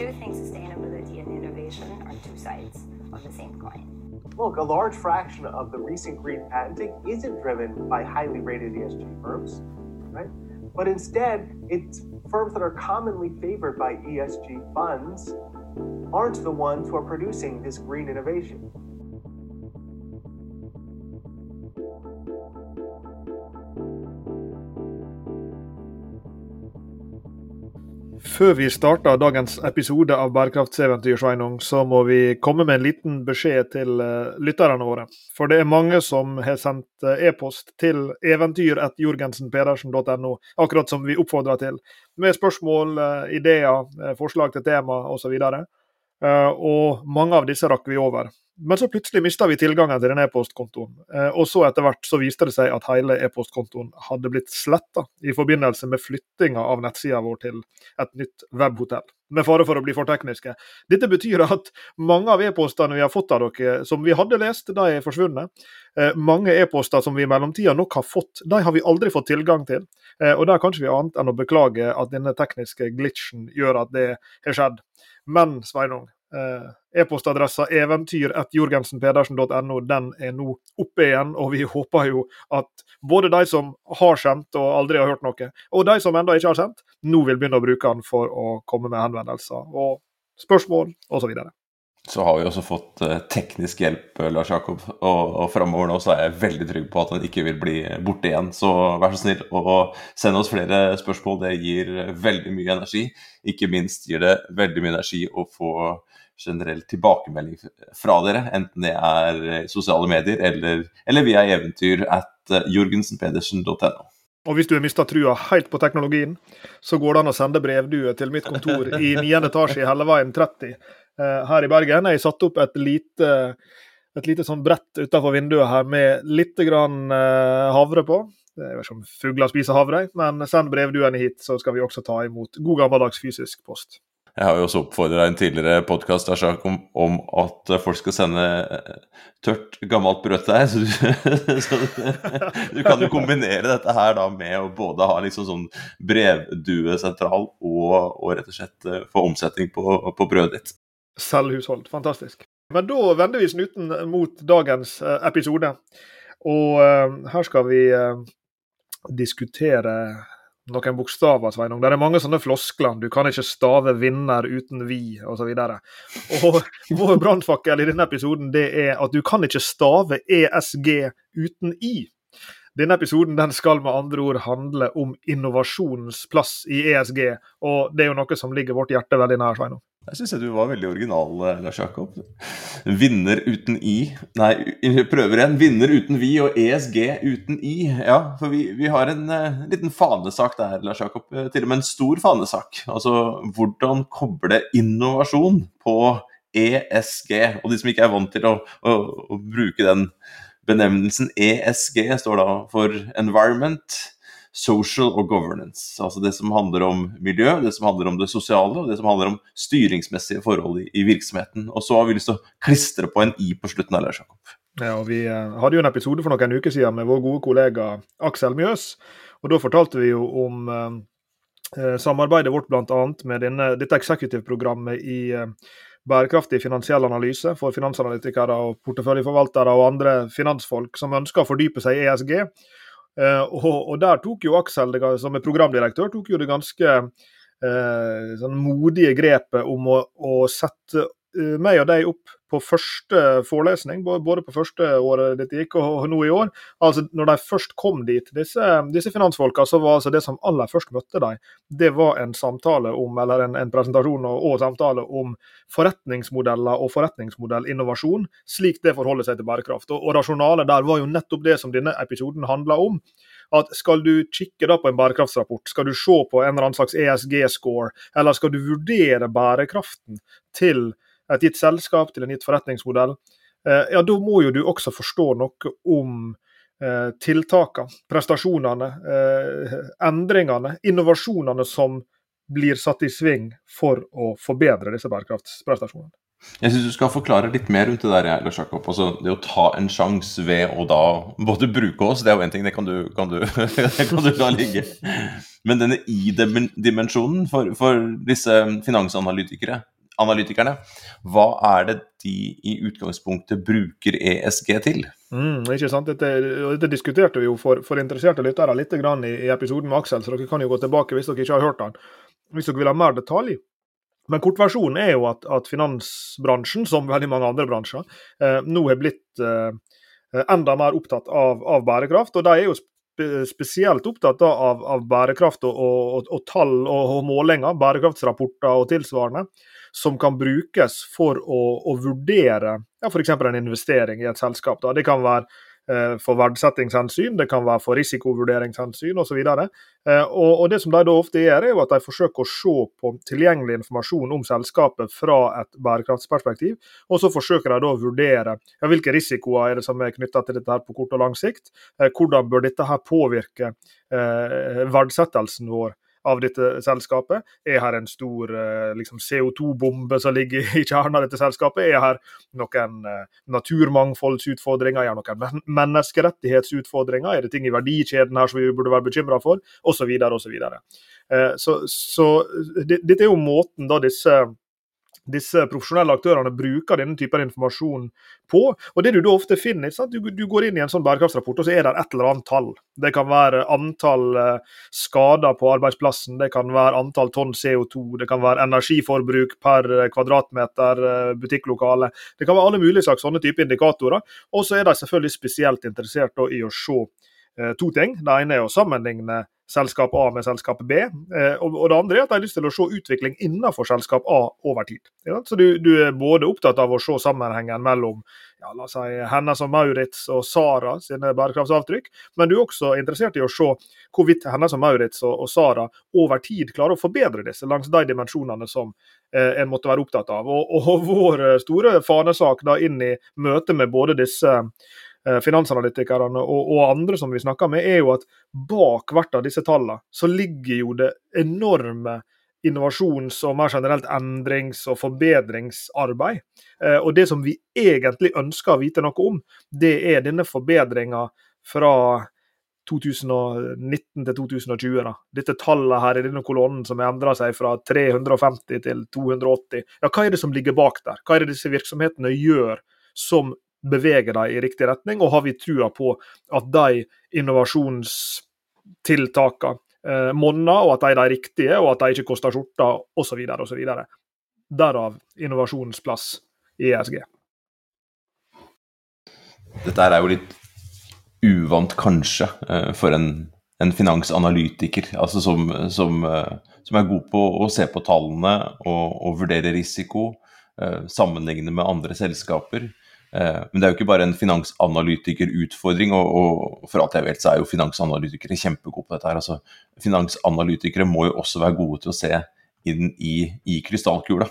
do think sustainability and innovation are two sides of the same coin. Look, a large fraction of the recent green patenting isn't driven by highly rated ESG firms, right? But instead, it's firms that are commonly favored by ESG funds aren't the ones who are producing this green innovation. Før vi starter dagens episode av Bærekraftseventyr, Sveinung, så må vi komme med en liten beskjed til uh, lytterne våre. For det er mange som har sendt uh, e-post til eventyr.jorgensenpedersen.no, akkurat som vi oppfordrer til, med spørsmål, uh, ideer, forslag til tema osv. Uh, og mange av disse rakk vi over. Men så plutselig mista vi tilgangen til den e-postkontoen. Eh, og så etter hvert så viste det seg at hele e-postkontoen hadde blitt sletta i forbindelse med flyttinga av nettsida vår til et nytt webhotell. Med fare for å bli for tekniske. Dette betyr at mange av e-postene vi har fått av dere, som vi hadde lest, de er forsvunnet. Eh, mange e-poster som vi i mellomtida nok har fått, de har vi aldri fått tilgang til. Eh, og der kan ikke vi annet enn å beklage at denne tekniske glitchen gjør at det har skjedd. Men Sveinung, e-postadressa eventyr.jorgensenpedersen.no den er nå oppe igjen, og vi håper jo at både de som har sendt og aldri har hørt noe, og de som ennå ikke har sendt, nå vil begynne å bruke den for å komme med henvendelser og spørsmål osv. Så, så har vi også fått uh, teknisk hjelp, eh, Lars Jakob. Og, og framover nå så er jeg veldig trygg på at den ikke vil bli borte igjen. Så vær så snill og send oss flere spørsmål. Det gir veldig mye energi. Ikke minst gir det veldig mye energi å få generell tilbakemelding fra dere, enten det er sosiale medier eller, eller via eventyr at eh, jorgensenpedersen.no. Og hvis du har mista trua helt på teknologien, så går det an å sende brevdue til mitt kontor i 9. etasje i Helleveien 30 eh, her i Bergen. Jeg satte opp et lite, et lite sånn brett utenfor vinduet her med litt grann eh, havre på. Jeg vet ikke om fugler spiser havre, men send brevduene hit, så skal vi også ta imot god gammeldags fysisk post. Jeg har jo også oppfordra en tidligere podkast om, om, at folk skal sende eh, tørt, gammelt brød til deg. Så, du, så du, kan jo kombinere dette her da med å både ha liksom sånn brevduesentral og, og rett og slett eh, få omsetning på, på brødet ditt. Selvhushold. Fantastisk. Men da vender vi snuten mot dagens eh, episode. Og her skal vi diskutere noen bokstaver, Sveinung. Det er mange sånne floskler. Du kan ikke stave 'vinner' uten 'vi', osv. Og, og vår brannfakkel i denne episoden det er at du kan ikke stave 'ESG' uten 'i'. Denne episoden den skal med andre ord handle om innovasjonens plass i ESG, og det er jo noe som ligger vårt hjerte veldig nær. Sveinung. Jeg syns du var veldig original, eh, Lars Jakob. Vinner uten i. Nei, prøver igjen. Vinner uten vi og ESG uten i. Ja, for vi, vi har en uh, liten fanesak der, Lars Jakob. Eh, til og med en stor fanesak. Altså hvordan koble innovasjon på ESG. Og de som ikke er vant til å, å, å bruke den benevnelsen ESG, står da for Environment social og governance. Altså det som handler om miljø, det som handler om det sosiale, og det som handler om styringsmessige forhold i, i virksomheten. Og så har vi lyst til å klistre på en i på slutten. Eller, Jakob. Ja, og Vi uh, hadde jo en episode for noen uker siden med vår gode kollega Aksel Mjøs. og Da fortalte vi jo om eh, samarbeidet vårt bl.a. med denne, dette eksekutivprogrammet i eh, bærekraftig finansiell analyse for finansanalytikere og porteføljeforvaltere og andre finansfolk som ønsker å fordype seg i ESG. Uh, og, og, der tok jo Aksel, som er programdirektør, tok jo det ganske uh, sånn modige grepet om å, å sette meg og deg opp på første forelesning, både på første året dette gikk og nå i år. Altså Når de først kom dit, disse, disse finansfolka, så var altså det som aller først møtte dem, det var en samtale om, eller en, en presentasjon og, og, samtale om forretningsmodeller og forretningsmodellinnovasjon, slik det forholder seg til bærekraft. Og, og rasjonalet der var jo nettopp det som denne episoden handla om at skal du kikke da på en bærekraftsrapport, skal du se på en eller annen slags ESG-score, eller skal du vurdere bærekraften til et gitt selskap, til en gitt forretningsmodell, eh, ja, da må jo du også forstå noe om eh, tiltakene, prestasjonene, eh, endringene, innovasjonene som blir satt i sving for å forbedre disse bærekraftsprestasjonene. Jeg syns du skal forklare litt mer rundt det der, Lars Jakob. Altså, det å ta en sjanse ved å da både bruke oss, det er jo én ting, det kan du, kan du, det kan du la ligge. Men denne i-dimensjonen for, for, disse finansanalytikere, analytikerne, hva er det de i utgangspunktet bruker ESG til? Mm, ikke sant? Dette, dette diskuterte vi jo for, for interesserte lyttere litt i, i episoden med Aksel, så dere kan jo gå tilbake hvis dere ikke har hørt den. Hvis dere vil ha mer detalj. Men kortversjonen er jo at, at, finansbransjen, som veldig mange andre bransjer, eh, nå har blitt eh, enda mer opptatt av, av, bærekraft. Og de er jo spe, spesielt opptatt av, av bærekraft og, og, og tall og, og, målinger, bærekraftsrapporter og tilsvarende, som kan brukes for å, å vurdere ja, f.eks. en investering i et selskap. Da. Det kan være Eh, for verdsettingshensyn, det kan være for risikovurderingshensyn osv. Eh, og, og det som de da ofte gjør, er jo at de forsøker å se på tilgjengelig informasjon om selskapet fra et bærekraftsperspektiv, og så forsøker de da å vurdere ja, hvilke risikoer er det som er knytta til dette her på kort og lang sikt. Eh, hvordan bør dette her påvirke eh, verdsettelsen vår av dette selskapet? Er her en stor eh, liksom CO2-bombe som ligger i kjernen av dette selskapet? Er her noen eh, naturmangfoldsutfordringer? Er det noen menneskerettighetsutfordringer? Er det ting i verdikjeden her som vi burde være bekymra for? Osv. osv. Så, så, så dette er jo måten da disse disse profesjonelle aktørene bruker denne typen informasjon på. Og det Du da ofte finner? Du, du går inn i en sånn bærekraftsrapport, og så er det et eller annet tall. Det kan være antall uh, skader på arbeidsplassen, det kan være antall tonn CO2, det kan være energiforbruk per eh, kvadratmeter uh, butikklokale. Det kan være alle mulige slags sånne type indikatorer. Og så er de selvfølgelig spesielt interessert i å se to ting. Det ene er å sammenligne selskap A med selskap B. Eh, og, det andre er at jeg har lyst til å se utvikling innenfor selskap A over tid. Så du, er både opptatt av å se sammenhengen mellom ja, la oss si, Hennes og Maurits og Sara sine bærekraftsavtrykk, men du er også interessert i å se hvorvidt Hennes og Maurits og, Sara over tid klarer å forbedre disse langs de dimensjonene som eh, en måtte være opptatt av. Og, og vår store fanesak da inn i møtet med både disse Eh, finansanalytikerne og, og, andre som vi snakker med, er jo at bak hvert av disse tallene så ligger jo det enorme innovasjons- og mer generelt endrings- og forbedringsarbeid. Eh, og det som vi egentlig ønsker å vite noe om, det er denne forbedringa fra 2019 til 2020. Da. Dette tallet her i denne kolonnen som har endra seg fra 350 til 280. Ja, hva er det som ligger bak der? Hva er det disse virksomhetene gjør som beveger dem i riktig retning, og har vi trua på at de innovasjonstiltakene eh, monner, og at de er de riktige, og at de ikke koster skjorta, osv. osv. Derav innovasjonsplass i ESG. Dette er jo litt uvant, kanskje, eh, for en, en finansanalytiker altså som, som, eh, som, er god på å se på tallene og, og vurdere risiko, eh, sammenligne med andre selskaper. Eh, men det er jo ikke bare en finansanalytikerutfordring, og, og for alt jeg vet så er jo finansanalytikere kjempegode på dette. her. Altså, finansanalytikere må jo også være gode til å se inn i, i krystallkula.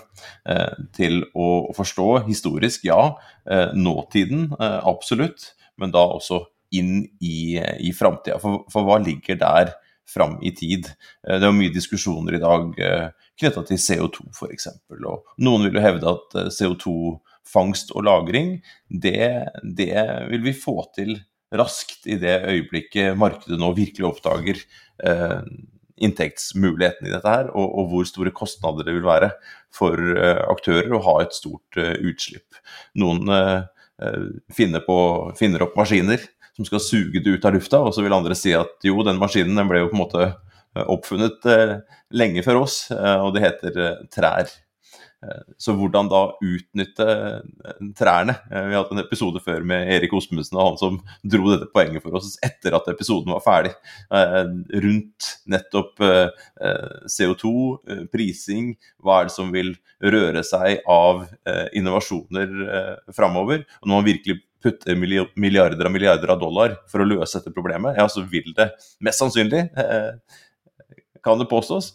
Eh, til å, forstå historisk, ja. Eh, nåtiden, eh, absolutt. Men da også inn i, i framtida. For, for, hva ligger der fram i tid? Eh, det er jo mye diskusjoner i dag eh, knytta til CO2 f.eks. Og noen vil jo hevde at CO2 fangst og lagring, det, det, vil vi få til raskt i det øyeblikket markedet nå virkelig oppdager eh, inntektsmulighetene i dette her, og, og, hvor store kostnader det vil være for eh, aktører å ha et stort eh, utslipp. Noen eh, eh, finner, på, finner, opp maskiner som skal suge det ut av lufta, og så vil andre si at jo, den maskinen den ble jo på en måte eh, oppfunnet lenge før oss, og det heter trær. Eh, så hvordan da utnytte eh, trærne. Eh, vi hadde en episode før med Erik Osmundsen og han som dro dette poenget for oss etter at episoden var ferdig. Rundt nettopp CO2, prising, hva er det som vil røre seg av innovasjoner framover. Når man virkelig putter milliarder og milliarder av dollar for å løse dette problemet, ja, så vil det mest sannsynlig, kan det påstås,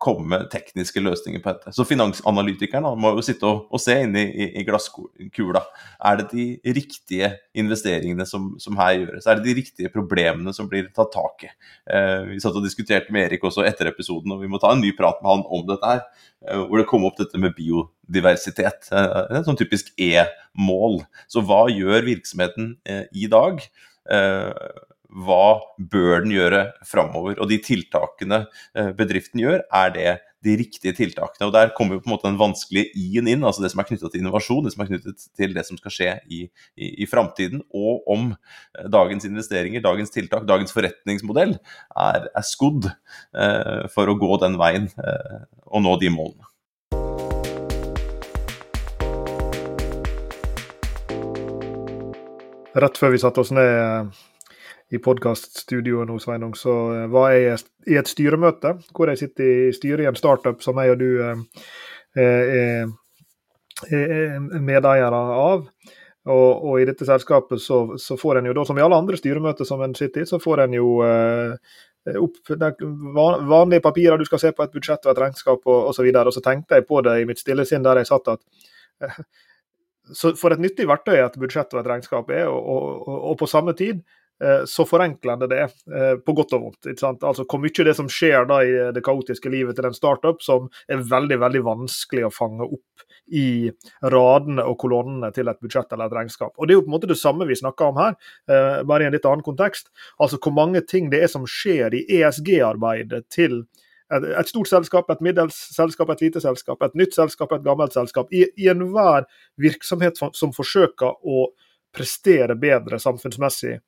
komme tekniske løsninger på dette. Så finansanalytikeren må jo sitte og, og se inn i, i, glasskula. Er det de riktige investeringene som, som, her gjøres? Er det de riktige problemene som blir tatt tak i? Eh, vi satt og diskuterte med Erik også etter episoden, og vi må ta en ny prat med han om dette her. Eh, hvor det kom opp dette med bio, biodiversitet. Eh, et sånn typisk E-mål. Så hva gjør virksomheten eh, i dag? Hva bør den gjøre framover? Og de tiltakene bedriften gjør, er det de riktige tiltakene. Og Der kommer jo på en måte den vanskelige i-en inn, altså det som er knytta til innovasjon, det som er knyttet til det som skal skje i, i, i framtiden, og om eh, dagens investeringer, dagens tiltak, dagens forretningsmodell er, er skodd eh, for å gå den veien eh, og nå de målene. Rett før vi satte oss ned i podkaststudioet nå, Sveinung, så eh, var jeg i et styremøte hvor jeg sitter i styret i en startup som jeg og du eh, er, er medeiere av. Og, og, i dette selskapet så, så, får en jo da, som i alle andre styremøter som en sitter i, så får en jo eh, opp vanlige papirer du skal se på et budsjett og et regnskap osv. Og, og så tenkte jeg på det i mitt stille sinn der jeg satt at eh, så For et nyttig verktøy et budsjett og et regnskap er, og, og, og på samme tid Eh, så forenkler det det, eh, på godt og vondt. ikke sant? Altså Hvor mye det som skjer da i det kaotiske livet til en startup, som er veldig veldig vanskelig å fange opp i radene og kolonnene til et budsjett eller et regnskap. Og Det er jo på en måte det samme vi snakker om her, eh, bare i en litt annen kontekst. Altså Hvor mange ting det er som skjer i ESG-arbeidet til et stort selskap, et middels selskap, et lite selskap, et nytt selskap, et gammelt selskap. I, i enhver virksomhet som forsøker å prestere bedre samfunnsmessig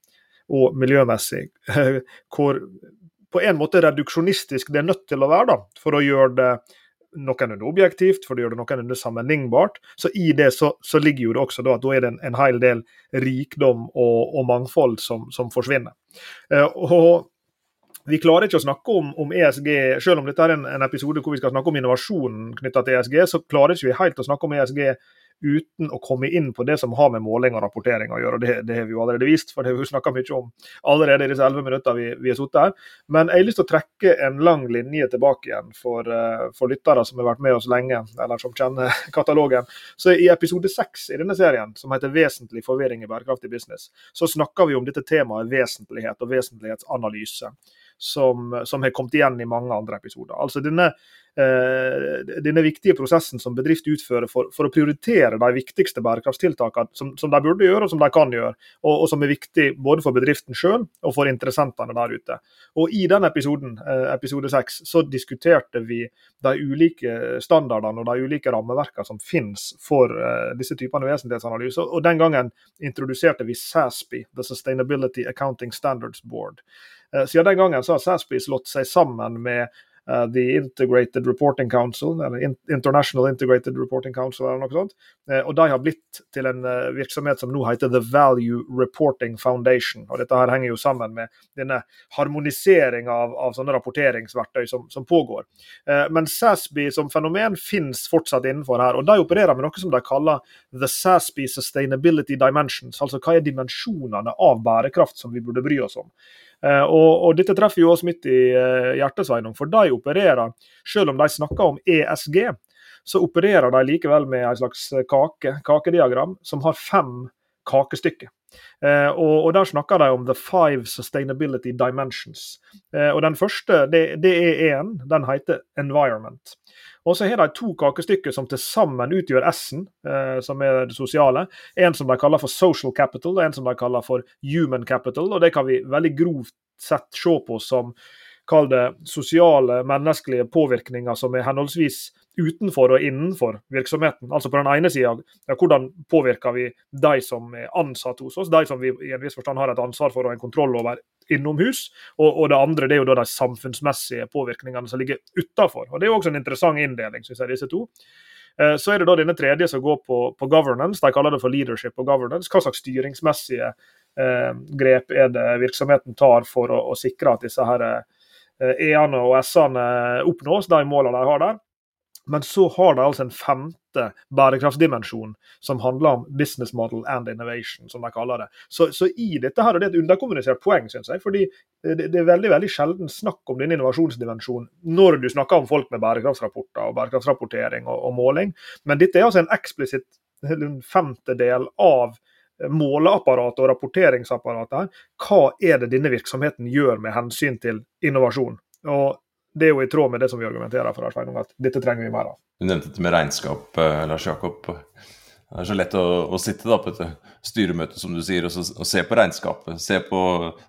og miljømessig. Hvor på en måte reduksjonistisk det er nødt til å være, da, for å gjøre det noenlunde objektivt, for å gjøre det noenlunde sammenlignbart. Så i det så, så, ligger jo det også da at da er det en, en hel del rikdom og, og mangfold som, som forsvinner. Eh, og vi klarer ikke å snakke om, om, ESG, selv om dette er en, en, episode hvor vi skal snakke om innovasjonen knytta til ESG, så klarer ikke vi helt å snakke om ESG uten å komme inn på det som har med måling og rapportering å gjøre. Det, det har vi jo allerede vist, for det har vi snakka mye om allerede i disse elleve minuttene vi, vi har sittet her. Men jeg har lyst til å trekke en lang linje tilbake igjen for, uh, for lyttere som har vært med oss lenge, eller som kjenner katalogen. Så I episode seks i denne serien, som heter 'Vesentlig forvirring i bærekraftig business', så snakker vi om dette temaet vesentlighet og vesentlighetsanalyse som, som, har kommet igjen i mange andre episoder. Altså denne, eh, denne viktige prosessen som bedrift utfører for, for, å prioritere de viktigste bærekraftstiltakene som, som, de burde gjøre og som de kan gjøre, og, og som er viktig både for bedriften selv og for interessentene der ute. Og I den episoden, eh, episode 6, så diskuterte vi de ulike standardene og de ulike rammeverkene som finnes for eh, disse typene vesentlighetsanalyser. Og Den gangen introduserte vi SASPI, The Sustainability Accounting Standards Board. Eh, siden den gangen så har SASPI slått seg sammen med uh, The Integrated Reporting Council, eller International Integrated Reporting Council, eller noe sånt. Uh, og de har blitt til en uh, virksomhet som nå heter The Value Reporting Foundation. og Dette her henger jo sammen med denne harmoniseringa av, av sånne rapporteringsverktøy som, som pågår. men SASB som fenomen finnes fortsatt innenfor her. og De opererer med noe som de kaller The SASB Sustainability Dimensions. Altså hva er dimensjonene av bærekraft som vi burde bry oss om. Eh, og, og, dette treffer jo oss midt i uh, hjertet, for de opererer, selv om de snakker om ESG, så opererer de likevel med en slags kake, kakediagram som har fem kakestykker. Uh, og, og, Der snakker de om the five sustainability dimensions. Uh, og Den første det, det er én, den heter environment. Og så har de to kakestykker som til sammen utgjør S-en, eh, som er det sosiale. En som de kaller for social capital, og en som de kaller for human capital. og Det kan vi veldig grovt sett se på som kall det sosiale, menneskelige påvirkninger som er henholdsvis utenfor og innenfor virksomheten. Altså På den ene sida, ja, hvordan påvirker vi de som er ansatt hos oss, de som vi i en viss forstand har et ansvar for og en kontroll over innomhus. Og, og det andre det er jo da de samfunnsmessige påvirkningene som ligger utafor. Det er jo også en interessant inndeling, syns jeg, disse to. Eh, så er det da denne tredje som går på, på, governance. De kaller det for leadership og governance. Hva slags styringsmessige eh, grep er det virksomheten tar for å, å sikre at disse her eh, E-ene og S-ene oppnås, de målene de har der. Men så har de altså en femte bærekraftsdimensjon som handler om business model and innovation, som de kaller det. Så, så i dette her, og det er et underkommunisert poeng, syns jeg. fordi det, det, er veldig veldig sjelden snakk om denne innovasjonsdimensjonen når du snakker om folk med bærekraftsrapporter og bærekraftsrapportering og, og måling. Men dette er altså en eksplisitt femtedel av måleapparatet og rapporteringsapparatet. Hva er det denne virksomheten gjør med hensyn til innovasjon? Og det er jo i tråd med det som vi argumenterer for Sveinung, at dette trenger vi mer av. Du nevnte dette med regnskap, eh, Lars Jakob. Det er så lett å, å sitte da på et styremøte som du sier, og, så, og, se på regnskapet. Se på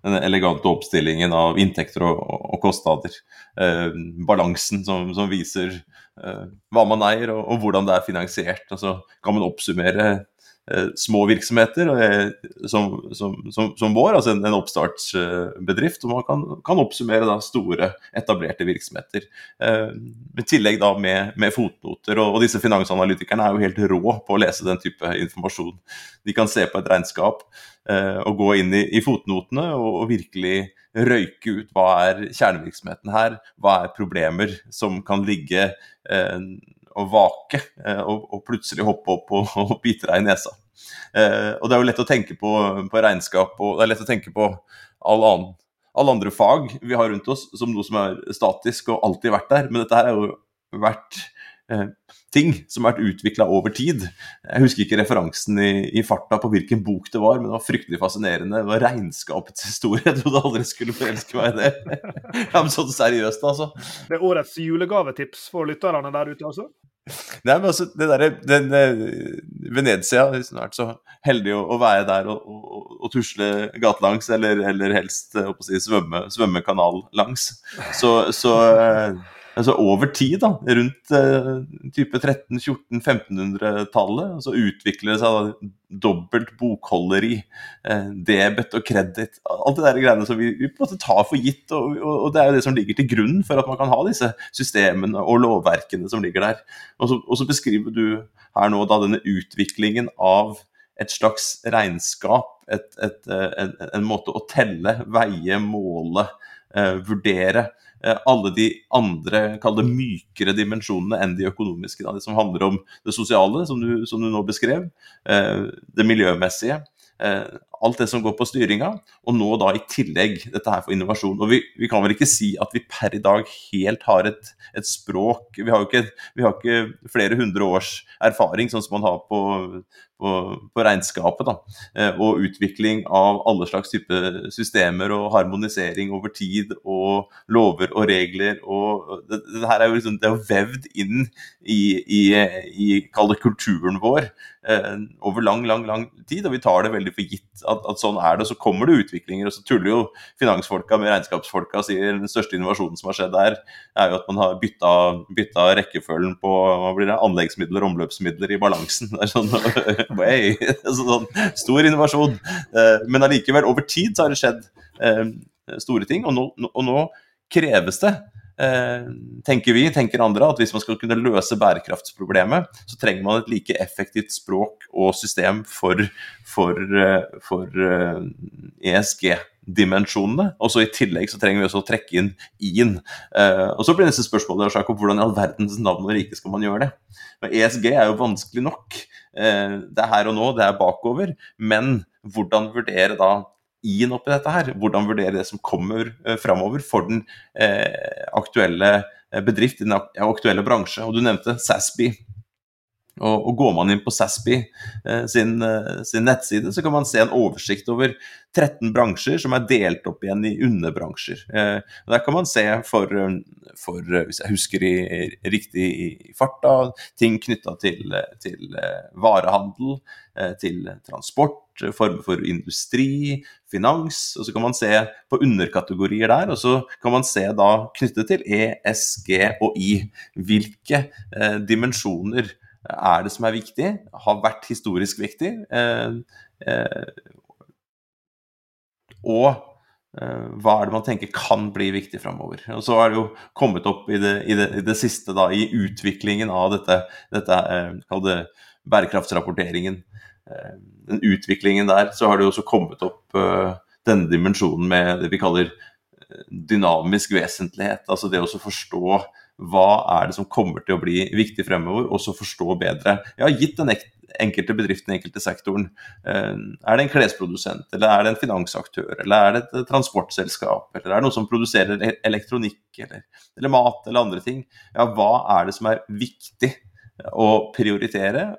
den elegante oppstillingen av inntekter og, og kostnader. Eh, balansen som, som viser eh, hva man eier og, og, hvordan det er finansiert. Og så kan man oppsummere små virksomheter eh, som, som, som, som, vår, altså en, oppstartsbedrift. Og man kan, kan oppsummere store, etablerte virksomheter. Eh, I tillegg da med, med fotnoter. Og, og, disse finansanalytikerne er jo helt rå på å lese den type informasjon. De kan se på et regnskap eh, og gå inn i, i fotnotene og, og virkelig røyke ut hva er kjernevirksomheten her, hva er problemer som kan ligge eh, å vake eh, og, og, plutselig hoppe opp og, og bite deg i nesa. Eh, og Det er jo lett å tenke på, på, regnskap og det er lett å tenke på all alle andre fag vi har rundt oss som noe som er statisk og alltid vært der, men dette her er jo vært eh, ting som har vært utvikla over tid. Jeg husker ikke referansen i, i, farta på hvilken bok det var, men det var fryktelig fascinerende. Det var regnskapets historie. Jeg trodde aldri skulle forelske meg i det. ja, men sånn seriøst, altså. Det er årets julegavetips for lytterne der ute, altså? Nei, men altså, det der, den, eh, Venezia vært så heldig å, å være der og, og, og tusle gatelangs, eller, eller helst å si, svømme kanal langs. Så, så eh, altså over tid, da, rundt eh, type 1300-1400-1500-tallet, så utvikler det seg da, dobbelt bokholderi, eh, debet og kreditt. Alt det der greiene som vi, vi, på en måte tar for gitt. Og, og, og, det er jo det som ligger til grunn for at man kan ha disse systemene og lovverkene som ligger der. Og så, og så beskriver du her nå da denne utviklingen av et slags regnskap, et, et, eh, en, en, måte å telle, veie, måle, eh, vurdere alle de andre kall det mykere dimensjonene enn de økonomiske. Da, det som handler om det sosiale, som du, som du nå beskrev, eh, det miljømessige. Alt det som går på styringa, og nå da i tillegg dette her for innovasjon. Og vi, vi kan vel ikke si at vi per i dag helt har et, et språk vi har, ikke, vi har ikke flere hundre års erfaring, sånn som man har på, på, på regnskapet. da, eh, Og utvikling av alle slags type systemer og harmonisering over tid og lover og regler. og Det, det her er jo liksom, det er vevd inn i, i, i kulturen vår eh, over lang, lang, lang tid, og vi tar det veldig for gitt at, at, sånn er det. Så kommer det utviklinger, og så tuller jo finansfolka med regnskapsfolka og sier den største innovasjonen som har skjedd der, er jo at man har bytta, rekkefølgen på hva blir det, anleggsmidler og omløpsmidler i balansen. Det er sånn, way, sånn stor innovasjon. Eh, men allikevel, over tid så har det skjedd eh, store ting, og nå, og nå kreves det tenker vi, tenker andre, at hvis man skal kunne løse bærekraftsproblemet, så trenger man et like effektivt språk og system for, for, eh, for ESG-dimensjonene. Eh, e og så I tillegg så trenger vi også å trekke inn IN. og Så blir neste spørsmål Jakob, hvordan i all verdens navn og rike skal man gjøre det? Men ESG er jo vanskelig nok. det er her og nå, det er bakover. Men hvordan vurdere da i-en oppi dette her. Hvordan vurdere det som kommer eh, framover for den eh, aktuelle eh, bedrift, i den aktuelle bransje. Og du nevnte SASBY. Og, og, Går man inn på SASBY eh, sin, eh, sin, nettside, så kan man se en oversikt over 13 bransjer som er delt opp igjen i underbransjer. Eh, der kan man se for, for hvis jeg husker i, riktig i farta, ting knytta til, til varehandel, til transport, former for industri, finans. Og så kan man se på underkategorier der, og så kan man se da knyttet til E, S, G og I. Hvilke eh, dimensjoner er det som er viktig, har vært historisk viktig, eh, eh, og eh, hva er det man tenker kan bli viktig framover. Og så er det jo kommet opp i det, i det, i det siste, da, i utviklingen av dette, dette eh, bærekraftsrapporteringen. Eh, den utviklingen der, så har det også kommet opp uh, denne dimensjonen med det vi kaller eh, dynamisk vesentlighet. Altså det å forstå hva er det som kommer til å bli viktig fremover, og så forstå bedre. Jeg har gitt den enkelte bedriften, den enkelte sektoren. Er det en klesprodusent, eller er det en finansaktør, eller er det et transportselskap, eller er det noen som produserer e-, elektronikk, eller, eller mat, eller andre ting? Ja, hva er det som er viktig å prioritere,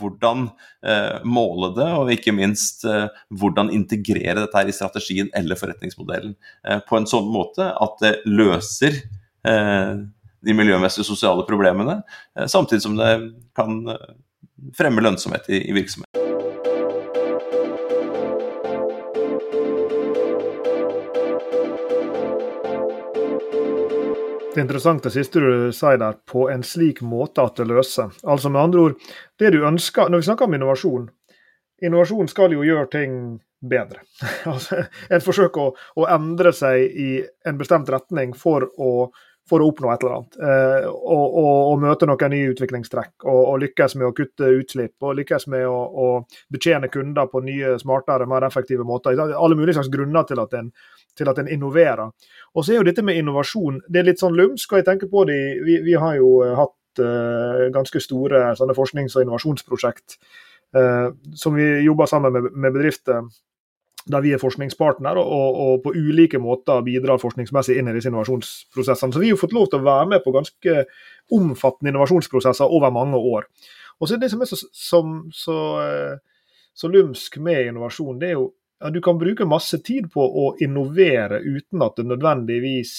hvordan eh, måle det, og ikke minst eh, hvordan integrere dette her i strategien eller forretningsmodellen eh, på en sånn måte at det løser de miljømessige sosiale problemene, samtidig som det kan fremme lønnsomhet i virksomheten. Er interessant det siste du sier der, på en slik måte at det løser. Altså med andre ord, det du ønsker Når vi snakker om innovasjon, innovasjon skal jo gjøre ting bedre. altså, en forsøker å, å, endre seg i en bestemt retning for å, for å oppnå et eller annet. Eh, og, og, og, møte noen nye utviklingstrekk. Og, og, lykkes med å kutte utslipp. Og lykkes med å, å betjene kunder på nye, smartere, mer effektive måter. Alle mulige slags grunner til at en, til at en innoverer. Og så er jo dette med innovasjon det er litt sånn lumsk. og jeg tenker på det, Vi, vi har jo eh, hatt uh, ganske store sånne forsknings- og innovasjonsprosjekt uh, som vi jobber sammen med, med, bedrifter der vi er forskningspartner og, og, på ulike måter bidrar forskningsmessig inn i disse innovasjonsprosessene. Så vi har jo fått lov til å være med på ganske omfattende innovasjonsprosesser over mange år. Og så er Det som er så, som, så, så lumsk med innovasjon, det er jo ja, du kan bruke masse tid på å innovere uten at det nødvendigvis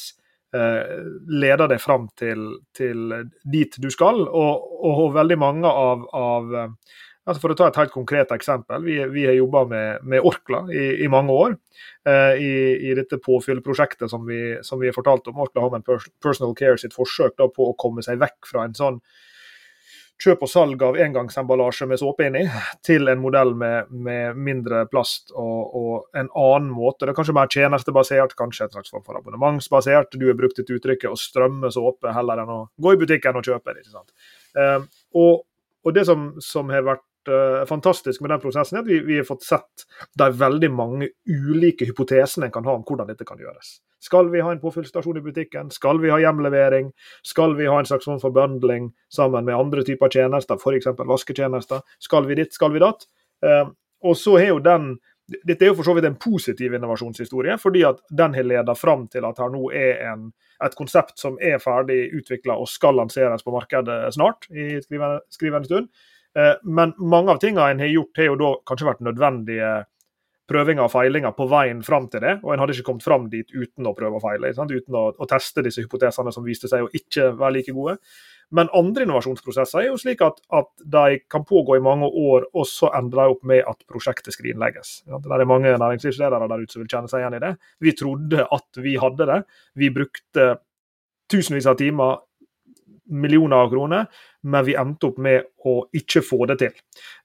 eh, leder deg fram til, til, dit du skal. Og, og veldig mange av, av eh, altså For å ta et helt konkret eksempel. Vi, vi har jobba med, med, Orkla i, i mange år. Eh, i, i, dette påfyllprosjektet som vi, som vi har fortalt om. Orkla Home and Personal Care sitt forsøk da, på å komme seg vekk fra en sånn kjøp og salg av engangsemballasje med såpe inni, til en modell med, med mindre plast og, og, en annen måte. Det er kanskje mer tjenestebasert, kanskje et slags form for abonnementsbasert. Du har brukt et uttrykket å strømme såpe heller enn å gå i butikken og kjøpe det. ikke sant? Uh, og, og, det som, som har vært fantastisk med den prosessen, er at vi, vi har fått sett de veldig mange ulike hypotesene en kan ha om hvordan dette kan gjøres. Skal vi ha en påfyllstasjon i butikken? Skal vi ha hjemlevering? Skal vi ha en slags form for bundling sammen med andre typer tjenester, f.eks. vasketjenester? Skal vi dit, skal vi datt? Eh, og så har jo den dette er jo for så vidt en positiv innovasjonshistorie, fordi at den har ledet fram til at her nå er en, et konsept som er ferdig utvikla og skal lanseres på markedet snart, i skrivende, skrivende stund. Eh, men mange av tingene en har gjort, har jo da kanskje vært nødvendige prøvinger og feilinger på veien fram til det, og en hadde ikke kommet fram dit uten å prøve og feile. Uten å, å, teste disse hypotesene som viste seg å ikke være like gode. Men andre innovasjonsprosesser er jo slik at, at de kan pågå i mange år, og så ender de opp med at prosjektet skrinlegges. Det er mange næringslivsledere der ute som vil kjenne seg igjen i det. Vi trodde at vi hadde det. Vi brukte tusenvis av timer, millioner av kroner, men vi endte opp med å ikke få det til.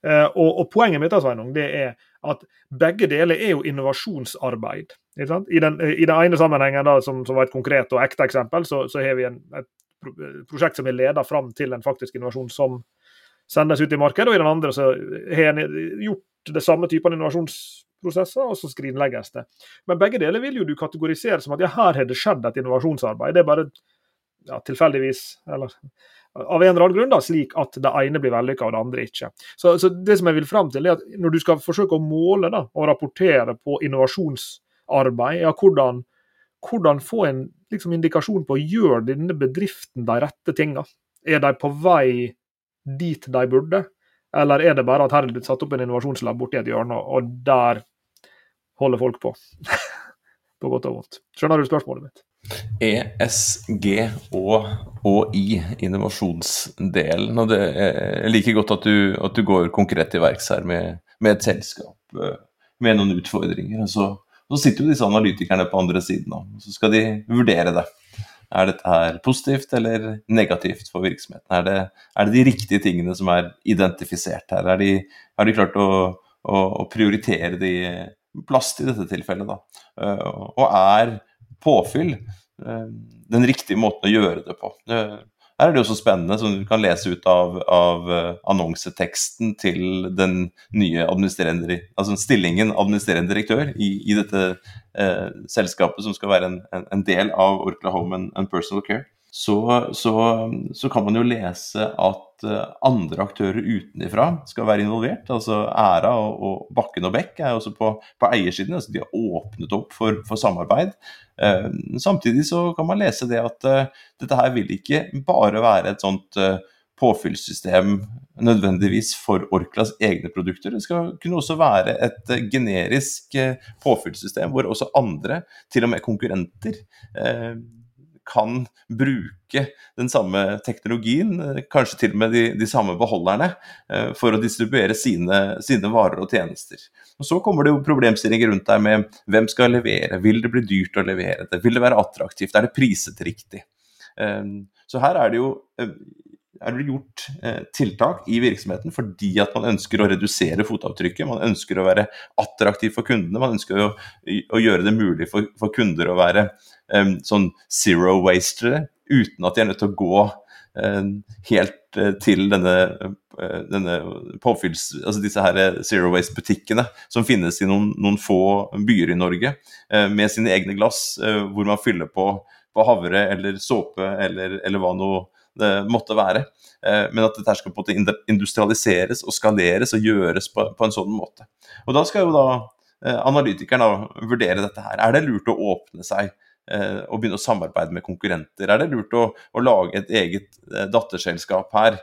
Eh, og, og Poenget mitt Sveinung, det er at begge deler er jo innovasjonsarbeid. I den, I den, ene sammenhengen, da, som, som, var et konkret og ekte eksempel, så, så har vi en, et prosjekt som er leda fram til en faktisk innovasjon som sendes ut i markedet, og i den andre så har en gjort det samme typen innovasjonsprosesser, og så skrinlegges det. Men begge deler vil jo du kategorisere som at ja, her har det skjedd et innovasjonsarbeid. Det er bare ja, tilfeldigvis, eller av en eller annen grunn da, slik at det ene blir vellykka og det andre ikke. Så, så, det som jeg vil fram til er at Når du skal forsøke å måle da, og rapportere på innovasjonsarbeid, ja, hvordan, hvordan få en liksom, indikasjon på gjør denne bedriften de rette tinga? Er de på vei dit de burde? Eller er det bare at her er det satt opp en innovasjonslab borti et hjørne, og der holder folk på? på godt og vondt. Skjønner du spørsmålet mitt? ESG og, og i innovasjonsdelen. og det, Jeg liker godt at du, at du går konkret til verks her med, med, et selskap eh, med noen utfordringer. og så, så, sitter jo disse analytikerne på andre siden og så skal de vurdere det. Er dette her positivt eller negativt for virksomheten? Er det, er det de riktige tingene som er identifisert her? Er de, har de klart å, å, å prioritere de plast i dette tilfellet? da? Eh, og er påfyll eh, den riktige måten å gjøre det på. Her er det også spennende, som du kan lese ut av, av eh, annonseteksten til den nye administrerende, altså stillingen administrerende direktør i, i dette eh, selskapet som skal være en, en, en del av Orkla Home and, and Personal Care så, så, så, kan man jo lese at eh, andre aktører utenfra skal være involvert. altså Æra og, og Bakken og Bekk er også på, på eiersiden. altså De har åpnet opp for, for samarbeid. Eh, samtidig så kan man lese det at eh, dette her vil ikke bare være et sånt påfyllssystem nødvendigvis for Orklas egne produkter. Det skal kunne også være et generisk påfyllssystem hvor også andre, til og med konkurrenter, kan bruke den samme teknologien, kanskje til og med de, de samme beholderne, for å distribuere sine, sine, varer og tjenester. Og Så kommer det jo problemstillinger rundt der med hvem skal levere, vil det bli dyrt å levere det, vil det være attraktivt, er det priset riktig? Så her er det jo er det gjort eh, tiltak i virksomheten fordi at man ønsker å redusere fotavtrykket. Man ønsker å være attraktiv for kundene. Man ønsker å, å gjøre det mulig for, for kunder å være um, sånn zero wastere uten at de er nødt til å gå helt uh, til denne, uh, denne påfylls... Altså disse her zero waste-butikkene som finnes i noen, noen, få byer i Norge, med sine egne glass, hvor man fyller på, på havre eller såpe eller, eller hva noe det måtte være. Eh, men at dette skal på en måte industrialiseres og skaleres og gjøres på, på en sånn måte. Og Da skal jo da eh, analytikeren da vurdere dette her. Er det lurt å åpne seg eh, og begynne å samarbeide med konkurrenter? Er det lurt å, å lage et eget datterselskap her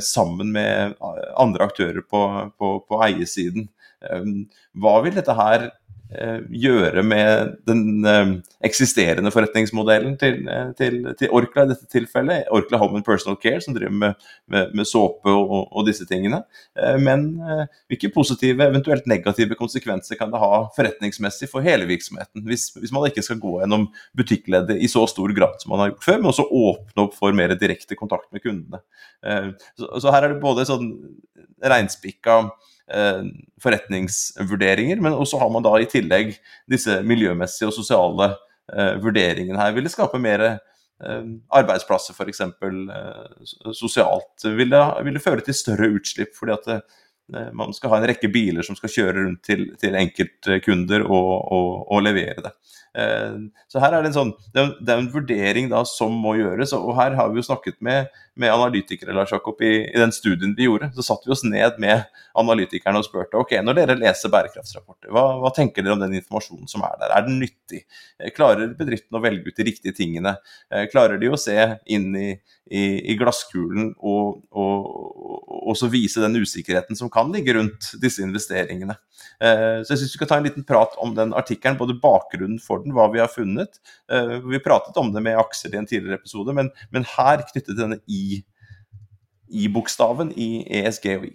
sammen med andre aktører på, på, på eiersiden? Hva vil dette her Eh, gjøre med den eh, eksisterende forretningsmodellen til, eh, til, til, Orkla i dette tilfellet. Orkla Home and Personal Care, som driver med, med, med såpe og, og, disse tingene. Men hvilke positive, eventuelt negative konsekvenser kan det ha forretningsmessig for hele virksomheten? Hvis, hvis man ikke skal gå gjennom butikkleddet i så stor grad som man har gjort før, men også åpne opp for mer direkte kontakt med kundene. Så, så her er det både sånn reinspikka Eh, forretningsvurderinger, men også har man da i tillegg disse miljømessige og sosiale eh, vurderingene her. Vil det skape mer eh, arbeidsplasser f.eks. sosialt? Vil det, vil det, føre til større utslipp fordi at man skal ha en rekke biler som skal kjøre rundt til, til enkeltkunder og, og, og levere det. Eh, så her er det en sånn, det er en vurdering da som må gjøres. og Her har vi jo snakket med, med analytikere Lars Jakob, i, i, den studien vi gjorde. Så satte vi oss ned med analytikerne og spurte ok, når dere leser bærekraftsrapporter, hva, hva tenker dere om den informasjonen som er der? Er den nyttig? Eh, klarer bedriften å velge ut de riktige tingene? Eh, klarer de å se inn i, i, i glasskulen og, og, og, så vise den usikkerheten som kan ligge rundt disse investeringene? Så jeg syns vi skal ta en liten prat om den artikkelen, både bakgrunnen for den hva vi har funnet. Uh, vi pratet om det med Aksel i en tidligere episode, men, men her knyttet denne I-bokstaven i, i ESG og I.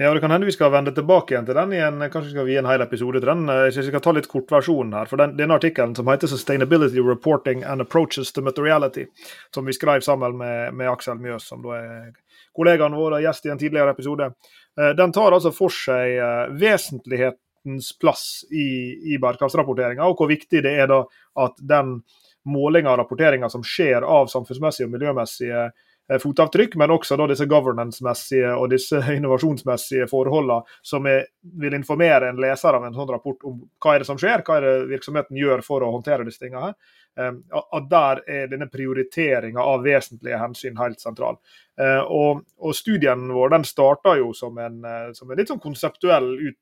Ja, og Det kan hende vi skal vende tilbake igjen til den igjen. Kanskje skal vi gi en hel episode til den. Jeg synes vi skal ta litt kortversjonen her. for den, Denne artikkelen som heter 'Sustainability Reporting and Approaches to Materiality', som vi skrev sammen med, med Aksel Mjøs, som da er kollegaen vår og gjest i en tidligere episode, eh, den tar altså for seg vesentlighetens plass i, i bærekraftsrapporteringa, og hvor viktig det er da at den målinga og rapporteringa som skjer av samfunnsmessige og miljømessige eh, fotavtrykk, men også da disse governance-messige og disse innovasjonsmessige forholdene som er, vil informere en leser av en sånn rapport om hva er det som skjer, hva er det virksomheten gjør for å håndtere disse tingene. her. Eh, at Der er denne prioriteringa av vesentlige hensyn helt sentral. Eh, og, og Studien vår den starta jo som en, som en litt sånn konseptuell ut,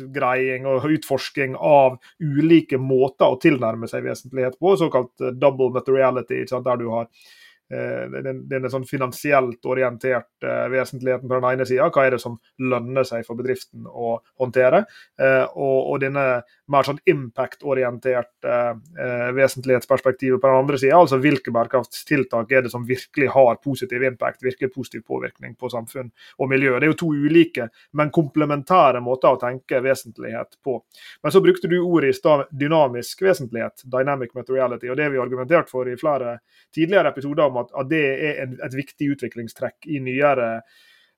utgreiing og utforsking av ulike måter å tilnærme seg vesentlighet på, såkalt eh, double materiality, der du har Eh, den, sånn finansielt orienterte eh, vesentligheten på den ene sida. Hva er det som lønner seg for bedriften å håndtere? Eh, og, og denne mer sånn impact-orientert eh, vesentlighetsperspektiv. på den andre sida. Altså hvilke bærekraftstiltak er det som virkelig har positiv impact, virkelig positiv påvirkning på samfunn og miljø. Det er jo to ulike, men komplementære måter å tenke vesentlighet på. Men så brukte du ordet i stad dynamisk vesentlighet, dynamic materiality, og det har vi argumentert for i flere tidligere episoder om at, at det er en, et viktig utviklingstrekk i nyere,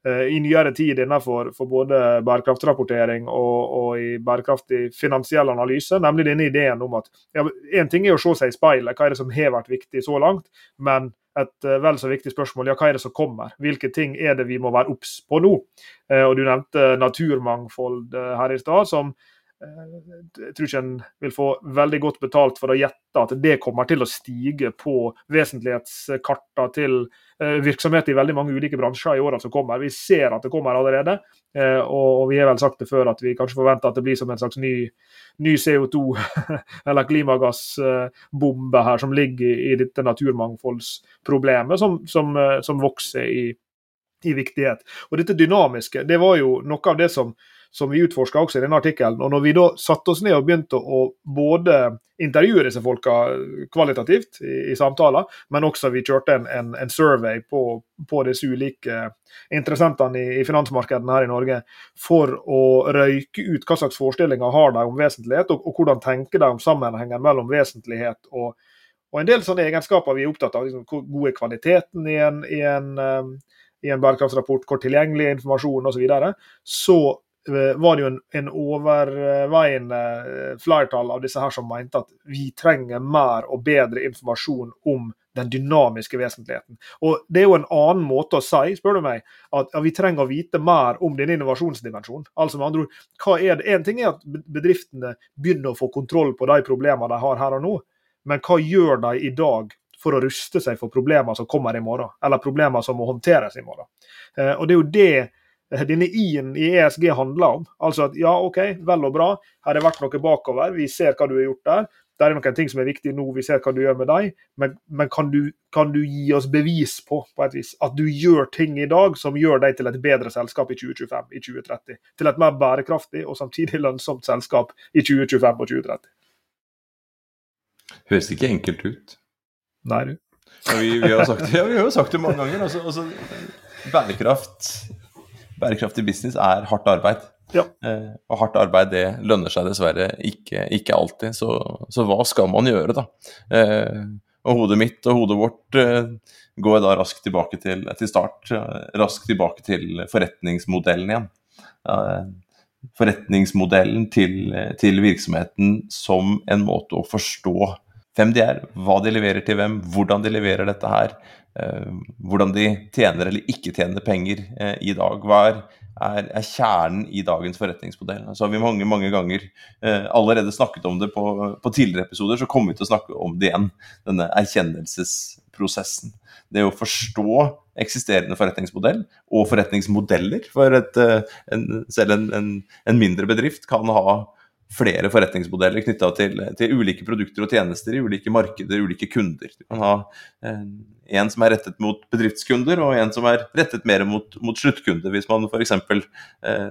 i nyere tid innenfor både bærekraftrapportering og, og, i bærekraftig finansiell analyse. Nemlig denne ideen om at ja, en ting er å se seg i speilet, hva er det som har vært viktig så langt? men et uh, vel så viktig spørsmål ja, hva er det som kommer? Hvilke ting er det vi må være obs på nå? Uh, og Du nevnte naturmangfold her i stad, som jeg tror ikke en vil få veldig godt betalt for å gjette at det kommer til å stige på vesentlighetskarta til virksomheter virksomhet i veldig mange ulike bransjer i årene som kommer. Vi ser at det kommer allerede, eh, og vi har vel sagt det før at vi kanskje forventer at det blir som en slags ny, ny CO2- eller klimagassbombe her som ligger i dette naturmangfoldsproblemet, som, som, som vokser i, i viktighet. Og dette dynamiske, det var jo noe av det som som vi utforska også i denne artikkelen. Og når vi da satte oss ned og begynte å både intervjue disse folka kvalitativt i, i samtaler, men også vi kjørte en, en, en survey på, på, disse ulike interessentene i, i, finansmarkedene her i Norge for å røyke ut hva slags forestillinger har de om vesentlighet, og, og hvordan tenker de om sammenhengen mellom vesentlighet og, og en del sånne egenskaper vi er opptatt av. Liksom, hvor god er kvaliteten i en, i en, um, i en bærekraftsrapport, hvor tilgjengelig er informasjon osv. Så, videre, så var det jo en, en overveiende uh, flertall av disse her som mente at vi trenger mer og bedre informasjon om den dynamiske vesentligheten. Og Det er jo en annen måte å si, spør du meg, at vi trenger å vite mer om denne innovasjonsdimensjonen. Altså med andre ord? En ting er at bedriftene begynner å få kontroll på de problemene de har her og nå. Men hva gjør de i dag for å ruste seg for problemer som kommer i morgen, eller problemer som må håndteres i morgen? Eh, og Det er jo det eh, denne I-en i ESG handler om. Altså at ja, OK, vel og bra, her har det vært noe bakover, vi ser hva du har gjort der. Det er noen ting som er viktig nå, vi ser hva du gjør med deg. Men, men kan, du, kan, du, gi oss bevis på på et vis, at du gjør ting i dag som gjør deg til et bedre selskap i 2025, i 2030? Til et mer bærekraftig og samtidig lønnsomt selskap i 2025 og 2030? Høres ikke enkelt ut. Nei, du. Ja, vi, vi, har sagt, ja, vi, har jo sagt det mange ganger. Altså, altså, bærekraft, bærekraftig business er hardt arbeid. Ja. Eh, og hardt arbeid det lønner seg dessverre ikke, ikke alltid. Så, så, hva skal man gjøre, da? Eh, og hodet mitt og hodet vårt eh, går da raskt tilbake til, til start. Raskt tilbake til forretningsmodellen igjen. forretningsmodellen til, til virksomheten som en måte å forstå hvem de er, hva de leverer til hvem, hvordan de leverer dette her. Eh, hvordan de tjener eller ikke tjener penger eh, i dag. Hva er, er, er, kjernen i dagens forretningsmodell? Så har vi mange mange ganger eh, allerede snakket om det på, på, tidligere episoder, så kommer vi til å snakke om det igjen. Denne erkjennelsesprosessen. Det å forstå eksisterende forretningsmodell og forretningsmodeller. For et, en, selv en, en, en mindre bedrift kan ha flere forretningsmodeller knytta til, til, ulike produkter og tjenester i ulike markeder, ulike kunder. Du kan ha eh, en som er rettet mot bedriftskunder, og en som er rettet mer mot, mot sluttkunder. Hvis man f.eks. Eh,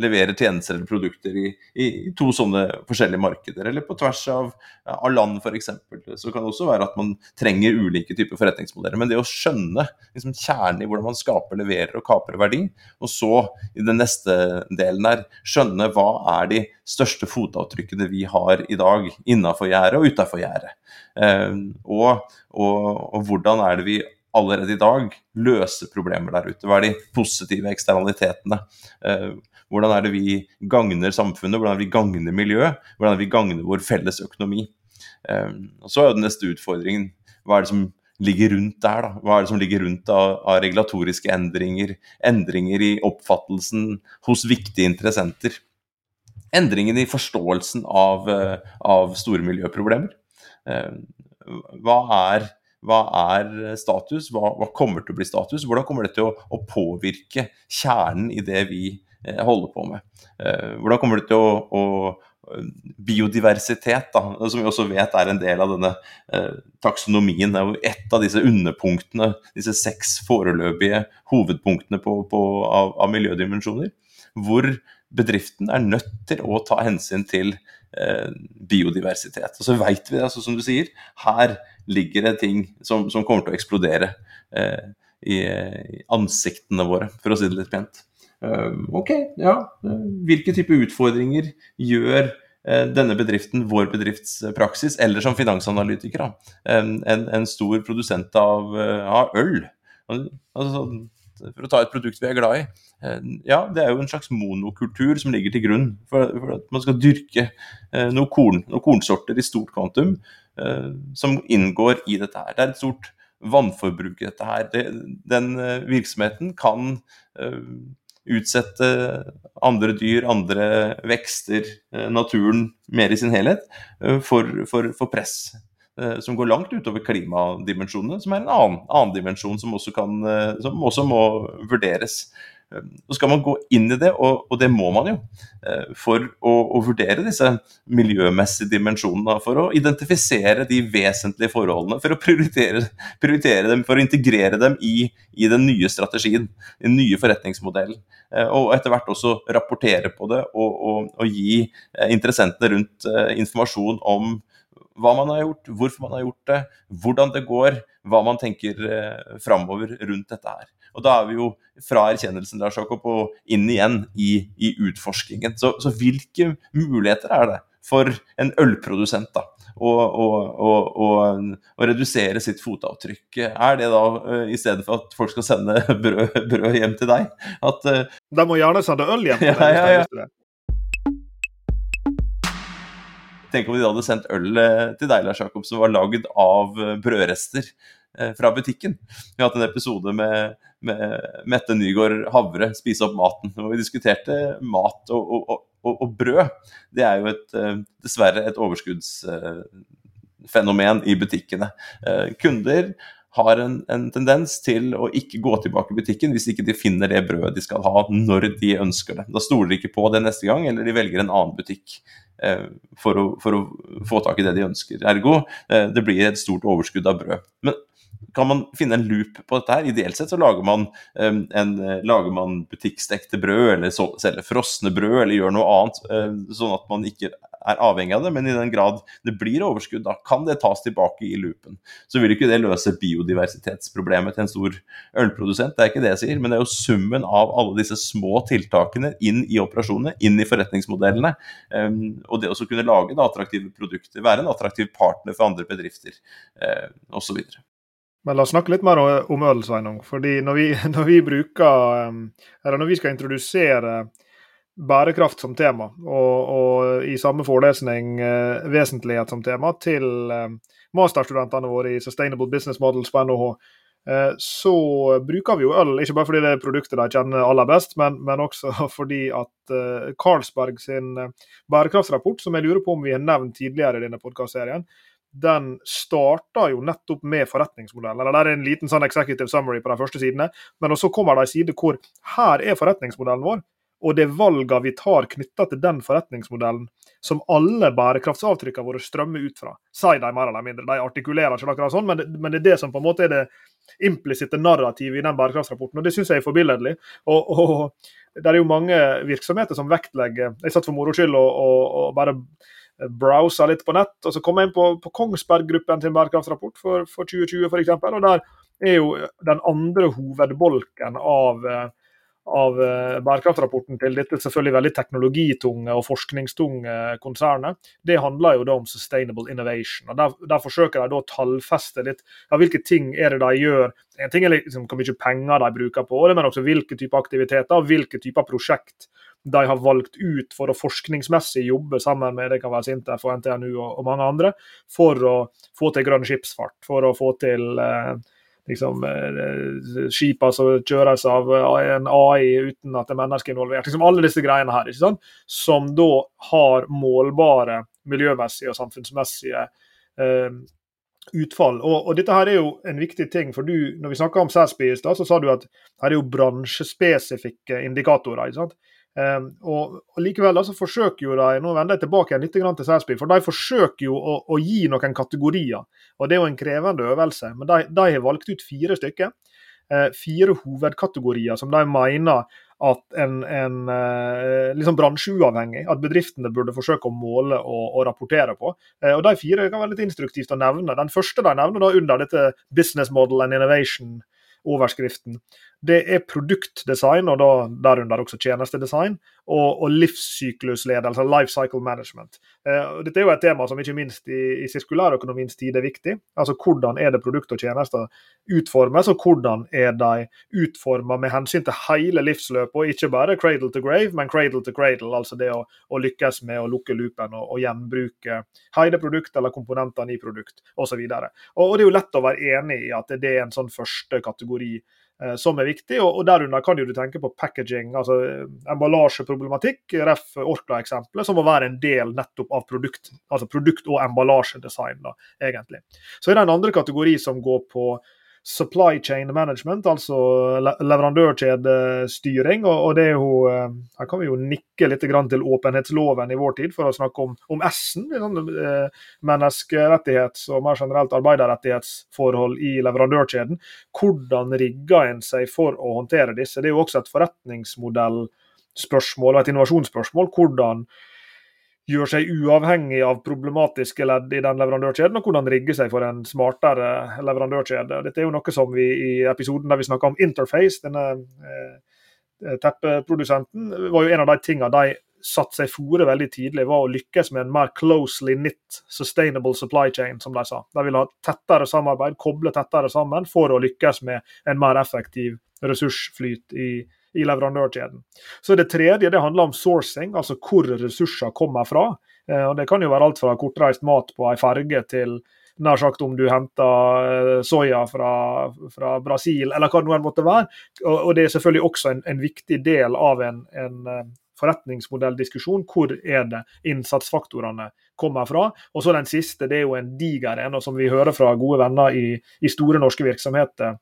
leverer tjenester eller produkter i, i, to sånne forskjellige markeder, eller på tvers av, av land f.eks. Så kan det også være at man trenger ulike typer forretningsmodeller. Men det å skjønne liksom, kjernen i hvordan man skaper, leverer og kaper verdi, og så i den neste delen her skjønne hva er de største fotavtrykkene vi har i dag innafor gjerdet og utafor gjerdet. Eh, og, og, og hvordan er det vi allerede i dag løser problemer der ute? Hva er de positive eksternalitetene? Eh, hvordan er det vi gagner samfunnet, hvordan er det vi gagner miljøet, hvordan er det vi gagner vår felles økonomi. Ehm, og Så er jo den neste utfordringen hva er det som ligger rundt der? da? Hva er det som ligger rundt av, av regulatoriske endringer, endringer i oppfattelsen hos viktige interessenter? Endringen i forståelsen av, eh, av store miljøproblemer. Ehm, hva er, hva er status? Hva, hva, kommer til å bli status? Hvordan kommer det til å, å påvirke kjernen i det vi holder på med. Eh, hvordan kommer det til å, å biodiversitet, da, som vi også vet er en del av denne eh, taksonomien, er jo ett av disse underpunktene, disse seks foreløpige hovedpunktene på, på, av, av, miljødimensjoner, hvor bedriften er nødt til å ta hensyn til eh, biodiversitet. Og så vet vi, altså, som du sier, her ligger det ting som, som kommer til å eksplodere eh, i, i ansiktene våre, for å si det litt pent. Ehm, ok, ja. Hvilke type utfordringer gjør eh, denne bedriften, vår bedriftspraksis, eller som finansanalytiker, en, en, stor produsent av, eh, av øl? Altså, for å ta et produkt vi er glad i. Eh, ja, det er jo en slags monokultur som ligger til grunn for, for at man skal dyrke noen, korn, noen kornsorter i stort kvantum som inngår i dette her. Det er et stort vannforbruk i dette her. Det, den virksomheten kan utsette andre dyr, andre vekster, eh, naturen mer i sin helhet, eh, for, for, for press. Eh, som går langt utover klimadimensjonene, som er en annen, annen dimensjon som også, kan, som også må vurderes. Så skal man gå inn i det, og, det må man jo, for å, vurdere disse miljømessige dimensjonene. For å identifisere de vesentlige forholdene, for å prioritere, prioritere dem, for å integrere dem i, i, den nye strategien, den nye forretningsmodellen. Og etter hvert også rapportere på det og, og, og gi interessentene rundt informasjon om hva man har gjort, hvorfor man har gjort det, hvordan det går, hva man tenker eh, framover rundt dette her. Og Da er vi jo fra erkjennelsen Lars Jakob, og inn igjen i, i utforskingen. Så, så, hvilke muligheter er det for en ølprodusent da, å, å, å, å redusere sitt fotavtrykk? Er det da, uh, i stedet for at folk skal sende brød, brød hjem til deg at, uh, De må gjerne sende øl hjem til deg. Ja, ja, ja. Tenk om de hadde sendt øl eh, til deg, Lars Jakob, som var lagd av eh, brødrester eh, fra butikken. Vi har hatt en episode med, med Mette Nygaard Havre, 'Spise opp maten', hvor vi diskuterte mat og, og, og, og brød. Det er jo et, dessverre et overskuddsfenomen i butikkene. Kunder har en, en, tendens til å ikke gå tilbake i butikken hvis ikke de finner det brødet de skal ha når de ønsker det. Da stoler de ikke på det neste gang, eller de velger en annen butikk eh, for, å, for, å, få tak i det de ønsker. Ergo eh, det blir et stort overskudd av brød. Men kan man finne en loop på dette her? Ideelt sett så lager man, um, en, lager man butikkstekte brød, eller selger frosne brød, eller gjør noe annet, uh, sånn at man ikke er avhengig av det. Men i den grad det blir overskudd, da kan det tas tilbake i loopen. Så vil ikke det løse biodiversitetsproblemet til en stor ølprodusent, det er ikke det jeg sier. Men det er jo summen av alle disse små tiltakene inn i operasjonene, inn i forretningsmodellene. Um, og det å kunne lage da, attraktive produkter, være en attraktiv partner for andre bedrifter uh, osv. Men la oss snakke litt mer om øl, Sveinung. Fordi når vi, når vi bruker Eller når vi skal introdusere bærekraft som tema, og, og i samme forelesning eh, vesentlighet som tema, til masterstudentene våre i Sustainable Business Models på NHH, eh, så bruker vi jo øl, ikke bare fordi det er produktet de kjenner aller best, men, men også fordi at eh, Carlsberg sin bærekraftsrapport, som jeg lurer på om vi har nevnt tidligere i denne podkastserien, den starter jo nettopp med forretningsmodellen. eller Der er en liten sånn executive summary på de første sidene, men så kommer det en side hvor her er forretningsmodellen vår, og det valgene vi tar knytta til den forretningsmodellen som alle bærekraftsavtrykkene våre strømmer ut fra. Sier de mer eller mindre. De artikulerer ikke akkurat sånn, men det, men det er det som på en måte er det implisitte narrativet i den bærekraftsrapporten. og Det syns jeg er forbilledlig. Og, og, det er jo mange virksomheter som vektlegger Jeg satt for moro skyld og, og, og bare browsa litt på nett. og Så kom jeg inn på, på Kongsberg Gruppen sin bærekraftsrapport for, for 2020 f.eks. Og der er jo den andre hovedbolken av eh, av eh, bærekraftrapporten til dette selvfølgelig veldig teknologitunge og forskningstunge konsernet, det handler jo da om sustainable innovation. og Der, der forsøker de å tallfeste litt ja, hvilke ting er det de gjør. En ting er liksom hvor mye penger de bruker på det, men også hvilke typer aktiviteter og hvilke typer prosjekt de har valgt ut for å forskningsmessig jobbe sammen med det kan være Sintef og NTNU og, og mange andre, for å få til grønn skipsfart, for å få til eh, liksom, eh, skipa som kjøres av eh, en AI uten at det er mennesker involvert. Liksom alle disse greiene her, ikke sant? som da har målbare miljømessige og samfunnsmessige eh, utfall. Og, og, dette her er jo en viktig ting, for du, når vi snakka om Sæsby i stad, så sa du at her er jo bransjespesifikke indikatorer. ikke sant? Um, og, og, Likevel altså, forsøker jo de nå vender jeg tilbake litt til Sæsby, for de forsøker jo å, å, gi noen kategorier. og Det er jo en krevende øvelse. Men de, de har valgt ut fire stykker. Uh, fire hovedkategorier som de mener at en, en uh, liksom bransjeuavhengig, at bedriftene burde forsøke å måle og, og rapportere på. Uh, og De fire kan være litt instruktivt å nevne. Den første de nevner da under dette Business Model and Innovation overskriften. Det er produktdesign, og da derunder også tjenestedesign, og, og livssyklusledelse, life cycle management. Eh, dette er jo et tema som ikke minst i, i sirkulærøkonomiens tid er viktig. Altså hvordan er det produkt og tjenester utformes, og hvordan er de utformet med hensyn til hele livsløpet, og ikke bare cradle to grave, men cradle to cradle. Altså det å, å lykkes med å lukke loopen og, og gjenbruke hele produkt eller komponentene i produkt osv. Og, og, og det er jo lett å være enig i at det er en sånn første kategori som er viktig. Og derunder kan du tenke på packaging, altså eh, emballasjeproblematikk, ref. Orkla-eksempelet, som må være en del nettopp av produkt, altså produkt- og emballasjedesign, da, egentlig. Så er det en andre kategori som går på supply chain management, altså leverandørkjedestyring. Og, det er jo, eh, Her kan vi jo nikke litt til åpenhetsloven i vår tid for å snakke om, om S-en. Sånn, eh, menneskerettighets- og mer generelt arbeiderrettighetsforhold i leverandørkjeden. Hvordan rigger en seg for å håndtere disse? Det er jo også et forretningsmodellspørsmål og et innovasjonsspørsmål. Hvordan gjør seg uavhengig av problematiske ledd i den leverandørkjeden, og hvordan rigge seg for en smartere leverandørkjede. Dette er jo noe som vi i episoden der vi snakka om Interface, denne eh, teppeprodusenten, var jo en av de tingene de satte seg fore veldig tidlig, var å lykkes med en mer closely knit sustainable supply chain, som de sa. De ville ha tettere samarbeid, koble tettere sammen, for å lykkes med en mer effektiv ressursflyt i, i leverandørkjeden. Så Det tredje det handler om sourcing, altså hvor ressurser kommer fra. Eh, og Det kan jo være alt fra kortreist mat på ei ferge til nær sagt om du henter eh, soya fra, fra, Brasil, eller hva det nå måtte være. Og, Det er selvfølgelig også en, en viktig del av en, en eh, forretningsmodelldiskusjon. Hvor er det innsatsfaktorene kommer fra? Og så Den siste det er jo en diger en, som vi hører fra gode venner i, i store norske virksomheter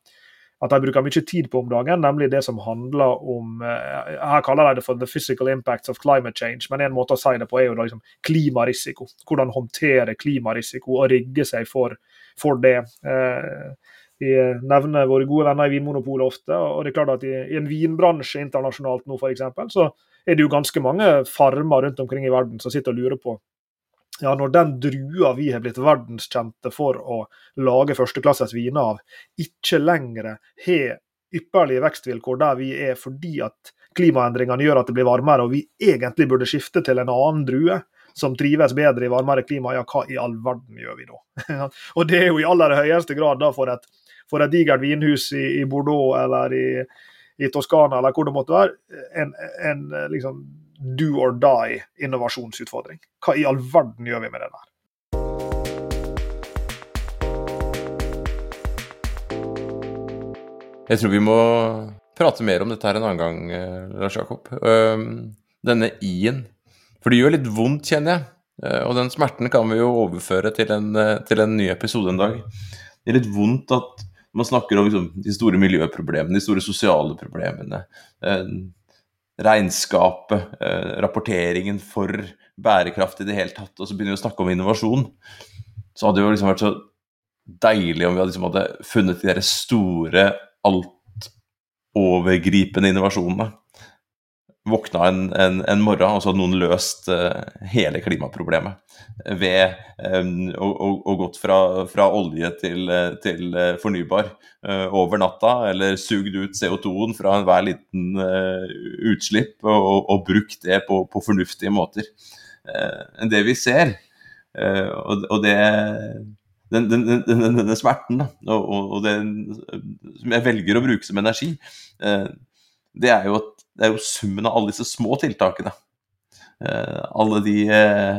at de bruker mye tid på om dagen, nemlig det som handler om eh, Her kaller de det for the physical impacts of climate change, men en måte å si det på er jo da liksom klimarisiko. Hvordan håndtere klimarisiko og rigge seg for, for det. Eh, vi nevner våre gode venner i Vinmonopolet ofte, og det er klart at i, en vinbransje internasjonalt nå f.eks., så er det jo ganske mange farmer rundt omkring i verden som sitter og lurer på ja, når den drua vi har blitt verdenskjente for å lage førsteklasses viner av, ikke lenger har ypperlige vekstvilkår der vi er fordi at klimaendringene gjør at det blir varmere, og vi egentlig burde skifte til en annen drue som trives bedre i varmere klima, ja, hva i all verden gjør vi da? og det er jo i aller høyeste grad da for et, for et digert vinhus i, i, Bordeaux eller i, i Toskana eller hvor det måtte være, en, en liksom do or die-innovasjonsutfordring. Hva i all verden gjør vi med det der? Jeg tror vi må prate mer om dette her en annen gang, eh, Lars Jakob. Denne i-en. For det gjør litt vondt, kjenner jeg. Eh, og den smerten kan vi jo overføre til en, eh, til en ny episode en dag. Det er litt vondt at man snakker om liksom, de store miljøproblemene, de store sosiale problemene regnskapet, eh, rapporteringen for bærekraft i det hele tatt, og så begynner vi å snakke om innovasjon, så hadde det jo liksom vært så deilig om vi hadde, liksom hadde funnet de der store, altovergripende innovasjonene våkna en, en, en, morgen, og så hadde noen løst uh, hele klimaproblemet. Ved um, å, gått fra, fra, olje til, til uh, fornybar over natta, eller sugd ut CO2-en fra enhver liten utslipp, og, og, brukt det på, på fornuftige måter. det vi ser. og, og det den, den, den, denne smerten da, og, og det som jeg velger å bruke som energi, det er jo at det er jo summen av alle disse små tiltakene. Uh, alle de, uh,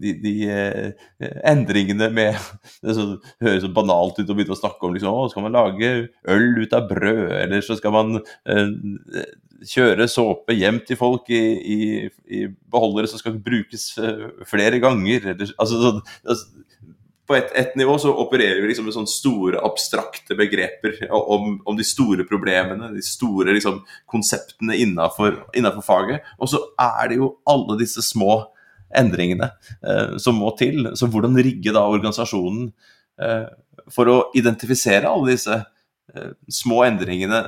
de, de uh, endringene med Det så, høres så banalt ut å begynne å snakke om liksom, å, skal man lage øl ut av brød, eller så skal man kjøre såpe hjem til folk i, i, i beholdere som skal brukes flere ganger. Eller, altså, så, altså, på et, et, nivå så opererer vi liksom med sånne store, abstrakte begreper om, om de store problemene, de store liksom, konseptene innafor faget. Og så er det jo alle disse små endringene eh, som må til. Så hvordan rigge da organisasjonen eh, for å identifisere alle disse eh, små endringene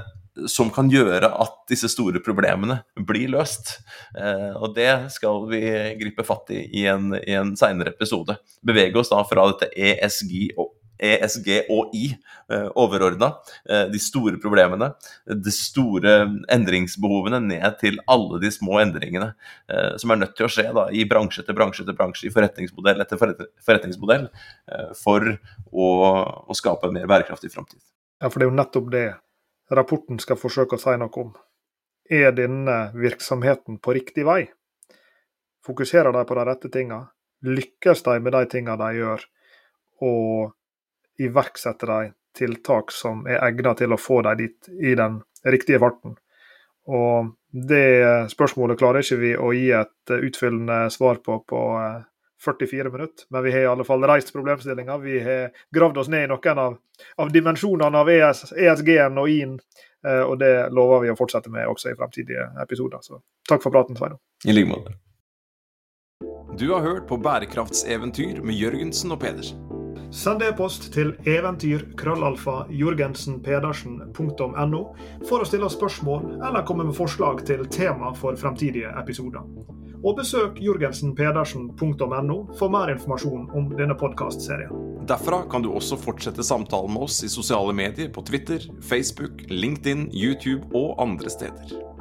som kan gjøre at disse store problemene blir løst. Eh, og det skal vi gripe fatt i i en, i en seinere episode. Bevege oss da fra dette ESG og ESG og I, eh, overordna, eh, de store problemene, de store endringsbehovene, ned til alle de små endringene som er nødt til å skje da, i bransje etter bransje etter bransje, i forretningsmodell etter forretningsmodell, for å, å skape en mer bærekraftig framtid. Ja, for det er jo nettopp det rapporten skal forsøke å si noe om. Er denne virksomheten på riktig vei? Fokuserer de på de rette tingene? Lykkes de med de tingene de gjør, og iverksetter de tiltak som er egnet til å få dem dit i den riktige farten? Og Det spørsmålet klarer ikke vi å gi et utfyllende svar på på 44 minutter, men vi har i alle fall reist problemstillinger. Vi har gravd oss ned i noen av, av dimensjonene av ES, ESG-en og IN, eh, og det lover vi å fortsette med også i fremtidige episoder. Så takk for praten, Sveinung. I like måte. Du har hørt på Bærekraftseventyr med Jørgensen og Pedersen. Send e-post til eventyr.krøllalfa.jorgensenpedersen.no for å stille spørsmål eller komme med forslag til tema for fremtidige episoder. Og besøk jorgensenpedersen.no for mer informasjon om denne podkastserien. Derfra kan du også fortsette samtalen med oss i sosiale medier på Twitter, Facebook, LinkedIn, YouTube og andre steder.